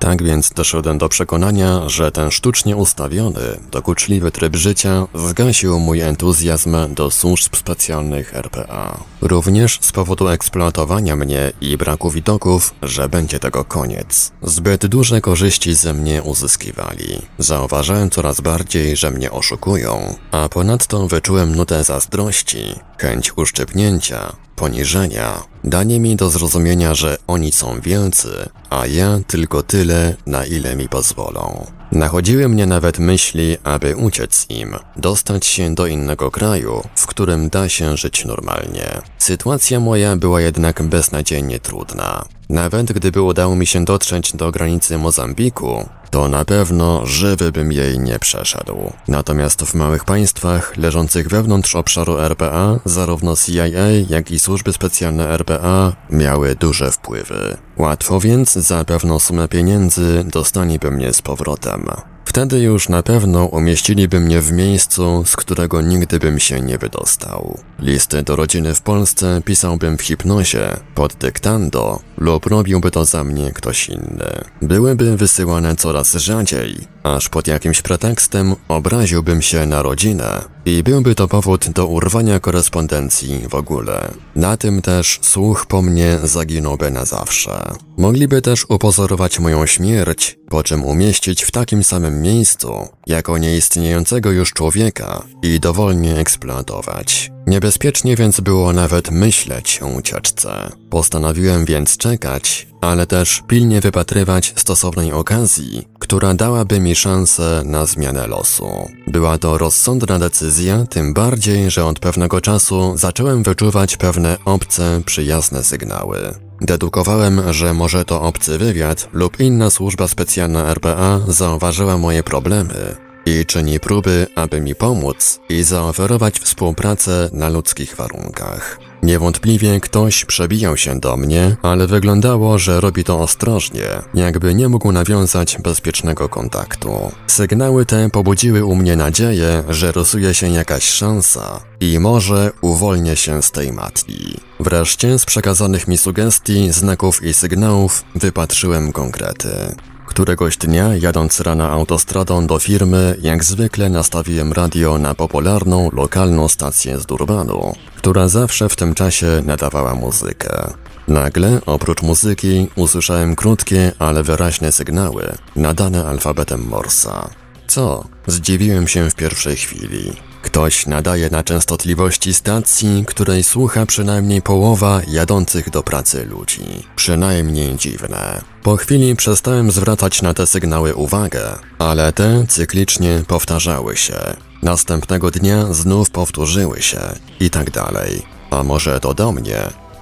Tak więc doszedłem do przekonania, że ten sztucznie ustawiony, dokuczliwy tryb życia zgasił mój entuzjazm do służb specjalnych RPA. Również z powodu eksploatowania mnie i braku widoków, że będzie tego koniec. Zbyt duże korzyści ze mnie uzyskiwali. Zauważałem coraz bardziej, że mnie oszukują, a ponadto wyczułem nutę zazdrości, chęć uszczypnięcia, poniżenia, danie mi do zrozumienia, że oni są wielcy, a ja tylko tyle, na ile mi pozwolą. Nachodziły mnie nawet myśli, aby uciec im, dostać się do innego kraju, w którym da się żyć normalnie. Sytuacja moja była jednak beznadziejnie trudna. Nawet gdyby udało mi się dotrzeć do granicy Mozambiku, to na pewno żywy bym jej nie przeszedł. Natomiast w małych państwach leżących wewnątrz obszaru RPA, zarówno CIA, jak i służby specjalne RPA miały duże wpływy. Łatwo więc za pewną sumę pieniędzy dostaniby mnie z powrotem. Wtedy już na pewno umieściliby mnie w miejscu, z którego nigdy bym się nie wydostał. Listy do rodziny w Polsce pisałbym w hipnozie, pod dyktando lub robiłby to za mnie ktoś inny. Byłyby wysyłane coraz rzadziej, aż pod jakimś pretekstem obraziłbym się na rodzinę i byłby to powód do urwania korespondencji w ogóle. Na tym też słuch po mnie zaginąłby na zawsze. Mogliby też upozorować moją śmierć, po czym umieścić w takim samym miejscu, jako nieistniejącego już człowieka i dowolnie eksploatować. Niebezpiecznie więc było nawet myśleć o ucieczce. Postanowiłem więc czekać, ale też pilnie wypatrywać stosownej okazji, która dałaby mi szansę na zmianę losu. Była to rozsądna decyzja, tym bardziej, że od pewnego czasu zacząłem wyczuwać pewne obce, przyjazne sygnały. Dedukowałem, że może to obcy wywiad lub inna służba specjalna RPA zauważyła moje problemy i czyni próby, aby mi pomóc i zaoferować współpracę na ludzkich warunkach. Niewątpliwie ktoś przebijał się do mnie, ale wyglądało, że robi to ostrożnie, jakby nie mógł nawiązać bezpiecznego kontaktu. Sygnały te pobudziły u mnie nadzieję, że rysuje się jakaś szansa i może uwolnię się z tej matki. Wreszcie z przekazanych mi sugestii, znaków i sygnałów wypatrzyłem konkrety. Któregoś dnia, jadąc rano autostradą do firmy, jak zwykle nastawiłem radio na popularną, lokalną stację z Durbanu, która zawsze w tym czasie nadawała muzykę. Nagle, oprócz muzyki, usłyszałem krótkie, ale wyraźne sygnały, nadane alfabetem Morsa. Co? Zdziwiłem się w pierwszej chwili. Ktoś nadaje na częstotliwości stacji, której słucha przynajmniej połowa jadących do pracy ludzi. Przynajmniej dziwne. Po chwili przestałem zwracać na te sygnały uwagę, ale te cyklicznie powtarzały się. Następnego dnia znów powtórzyły się i tak dalej. A może to do mnie?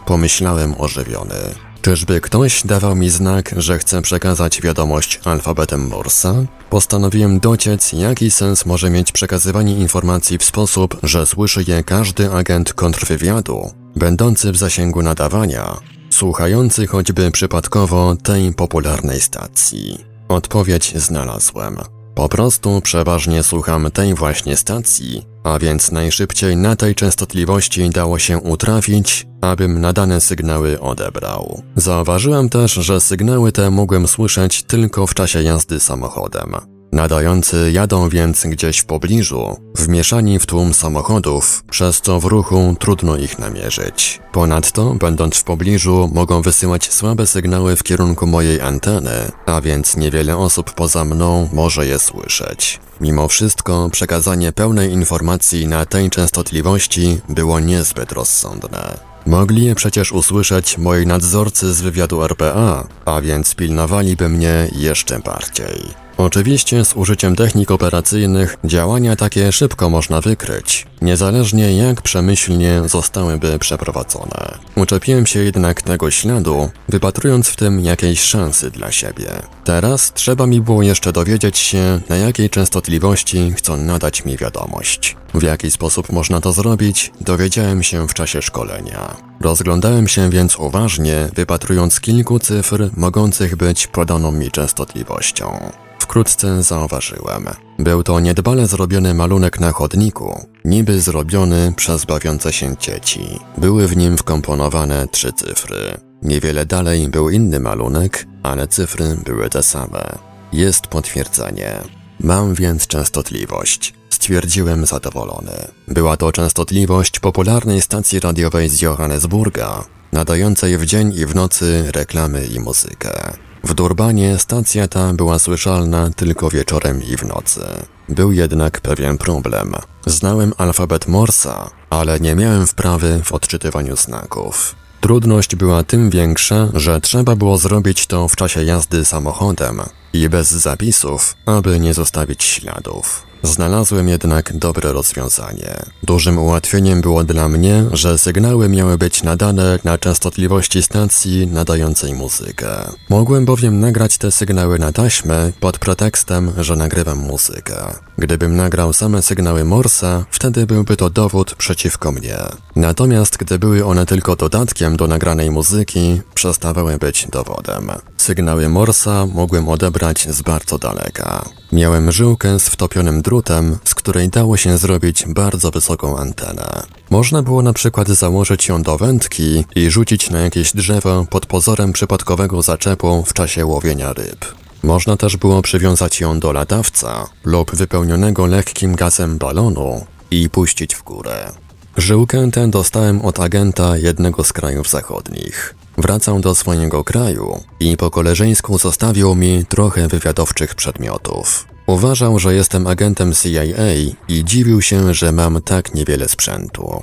Pomyślałem ożywiony. Czyżby ktoś dawał mi znak, że chce przekazać wiadomość alfabetem Morsa? Postanowiłem dociec, jaki sens może mieć przekazywanie informacji w sposób, że słyszy je każdy agent kontrwywiadu, będący w zasięgu nadawania, słuchający choćby przypadkowo tej popularnej stacji. Odpowiedź znalazłem. Po prostu przeważnie słucham tej właśnie stacji, a więc najszybciej na tej częstotliwości dało się utrafić, abym nadane sygnały odebrał. Zauważyłem też, że sygnały te mogłem słyszeć tylko w czasie jazdy samochodem. Nadający jadą więc gdzieś w pobliżu, wmieszani w tłum samochodów, przez co w ruchu trudno ich namierzyć. Ponadto, będąc w pobliżu, mogą wysyłać słabe sygnały w kierunku mojej anteny, a więc niewiele osób poza mną może je słyszeć. Mimo wszystko, przekazanie pełnej informacji na tej częstotliwości było niezbyt rozsądne. Mogli je przecież usłyszeć moi nadzorcy z wywiadu RPA, a więc pilnowaliby mnie jeszcze bardziej. Oczywiście z użyciem technik operacyjnych działania takie szybko można wykryć, niezależnie jak przemyślnie zostałyby przeprowadzone. Uczepiłem się jednak tego śladu, wypatrując w tym jakiejś szansy dla siebie. Teraz trzeba mi było jeszcze dowiedzieć się, na jakiej częstotliwości chcą nadać mi wiadomość. W jaki sposób można to zrobić, dowiedziałem się w czasie szkolenia. Rozglądałem się więc uważnie, wypatrując kilku cyfr mogących być podaną mi częstotliwością. Wkrótce zauważyłem. Był to niedbale zrobiony malunek na chodniku, niby zrobiony przez bawiące się dzieci. Były w nim wkomponowane trzy cyfry. Niewiele dalej był inny malunek, ale cyfry były te same. Jest potwierdzenie. Mam więc częstotliwość. Stwierdziłem zadowolony. Była to częstotliwość popularnej stacji radiowej z Johannesburga, nadającej w dzień i w nocy reklamy i muzykę. W Durbanie stacja ta była słyszalna tylko wieczorem i w nocy. Był jednak pewien problem. Znałem alfabet Morsa, ale nie miałem wprawy w odczytywaniu znaków. Trudność była tym większa, że trzeba było zrobić to w czasie jazdy samochodem i bez zapisów, aby nie zostawić śladów. Znalazłem jednak dobre rozwiązanie. Dużym ułatwieniem było dla mnie, że sygnały miały być nadane na częstotliwości stacji nadającej muzykę. Mogłem bowiem nagrać te sygnały na taśmę pod pretekstem, że nagrywam muzykę. Gdybym nagrał same sygnały Morsa, wtedy byłby to dowód przeciwko mnie. Natomiast gdy były one tylko dodatkiem do nagranej muzyki, przestawały być dowodem. Sygnały Morsa mogłem odebrać z bardzo daleka. Miałem żyłkę z wtopionym drutem, z której dało się zrobić bardzo wysoką antenę. Można było na przykład założyć ją do wędki i rzucić na jakieś drzewo pod pozorem przypadkowego zaczepu w czasie łowienia ryb. Można też było przywiązać ją do latawca lub wypełnionego lekkim gazem balonu i puścić w górę. Żyłkę tę dostałem od agenta jednego z krajów zachodnich. Wracał do swojego kraju i po koleżeńsku zostawił mi trochę wywiadowczych przedmiotów. Uważał, że jestem agentem CIA i dziwił się, że mam tak niewiele sprzętu.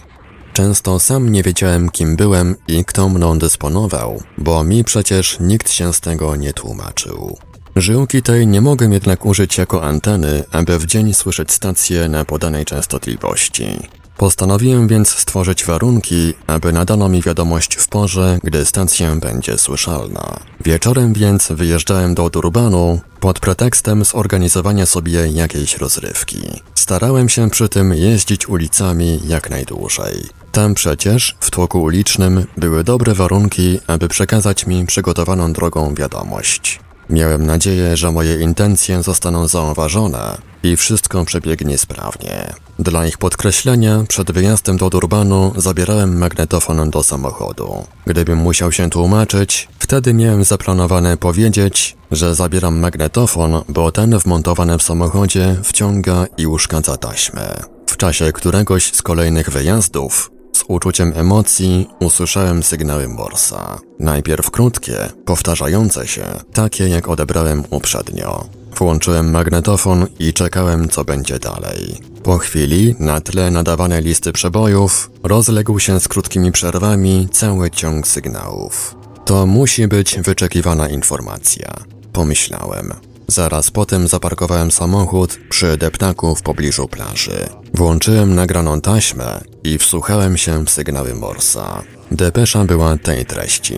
Często sam nie wiedziałem, kim byłem i kto mną dysponował, bo mi przecież nikt się z tego nie tłumaczył. Żyłki tej nie mogę jednak użyć jako anteny, aby w dzień słyszeć stację na podanej częstotliwości. Postanowiłem więc stworzyć warunki, aby nadano mi wiadomość w porze, gdy stacja będzie słyszalna. Wieczorem więc wyjeżdżałem do Durbanu pod pretekstem zorganizowania sobie jakiejś rozrywki. Starałem się przy tym jeździć ulicami jak najdłużej. Tam przecież, w tłoku ulicznym, były dobre warunki, aby przekazać mi przygotowaną drogą wiadomość. Miałem nadzieję, że moje intencje zostaną zauważone i wszystko przebiegnie sprawnie. Dla ich podkreślenia, przed wyjazdem do Durbanu zabierałem magnetofon do samochodu. Gdybym musiał się tłumaczyć, wtedy miałem zaplanowane powiedzieć, że zabieram magnetofon, bo ten wmontowany w samochodzie wciąga i uszkadza taśmę. W czasie któregoś z kolejnych wyjazdów Z uczuciem emocji usłyszałem sygnały Morsa. Najpierw krótkie, powtarzające się, takie jak odebrałem uprzednio. Włączyłem magnetofon i czekałem, co będzie dalej. Po chwili, na tle nadawanej listy przebojów, rozległ się z krótkimi przerwami cały ciąg sygnałów. To musi być wyczekiwana informacja, pomyślałem. Zaraz potem zaparkowałem samochód przy deptaku w pobliżu plaży. Włączyłem nagraną taśmę i wsłuchałem się w sygnały Morsa. Depesza była tej treści.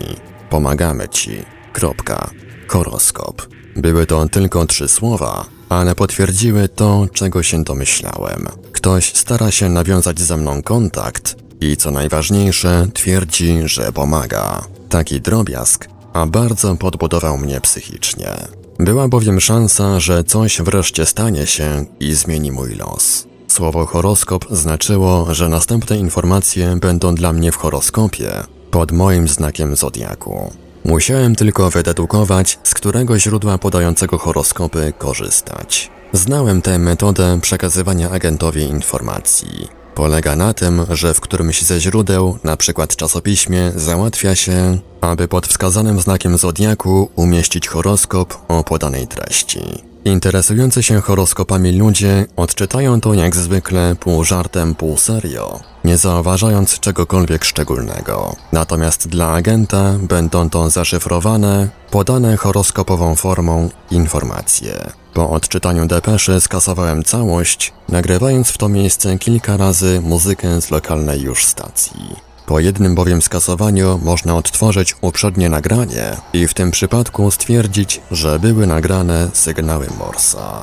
Pomagamy ci. Kropka. Horoskop. Były to tylko trzy słowa, ale potwierdziły to, czego się domyślałem. Ktoś stara się nawiązać ze mną kontakt i co najważniejsze, twierdzi, że pomaga. Taki drobiazg, a bardzo podbudował mnie psychicznie. Była bowiem szansa, że coś wreszcie stanie się i zmieni mój los. Słowo horoskop znaczyło, że następne informacje będą dla mnie w horoskopie, pod moim znakiem zodiaku. Musiałem tylko wydedukować, z którego źródła podającego horoskopy korzystać. Znałem tę metodę przekazywania agentowi informacji. Polega na tym, że w którymś ze źródeł, np. czasopiśmie, załatwia się, aby pod wskazanym znakiem zodiaku umieścić horoskop o podanej treści. Interesujący się horoskopami ludzie odczytają to jak zwykle pół żartem, pół serio, nie zauważając czegokolwiek szczególnego. Natomiast dla agenta będą to zaszyfrowane, podane horoskopową formą informacje. Po odczytaniu depeszy skasowałem całość, nagrywając w to miejsce kilka razy muzykę z lokalnej już stacji. Po jednym bowiem skasowaniu można odtworzyć uprzednie nagranie i w tym przypadku stwierdzić, że były nagrane sygnały Morsa.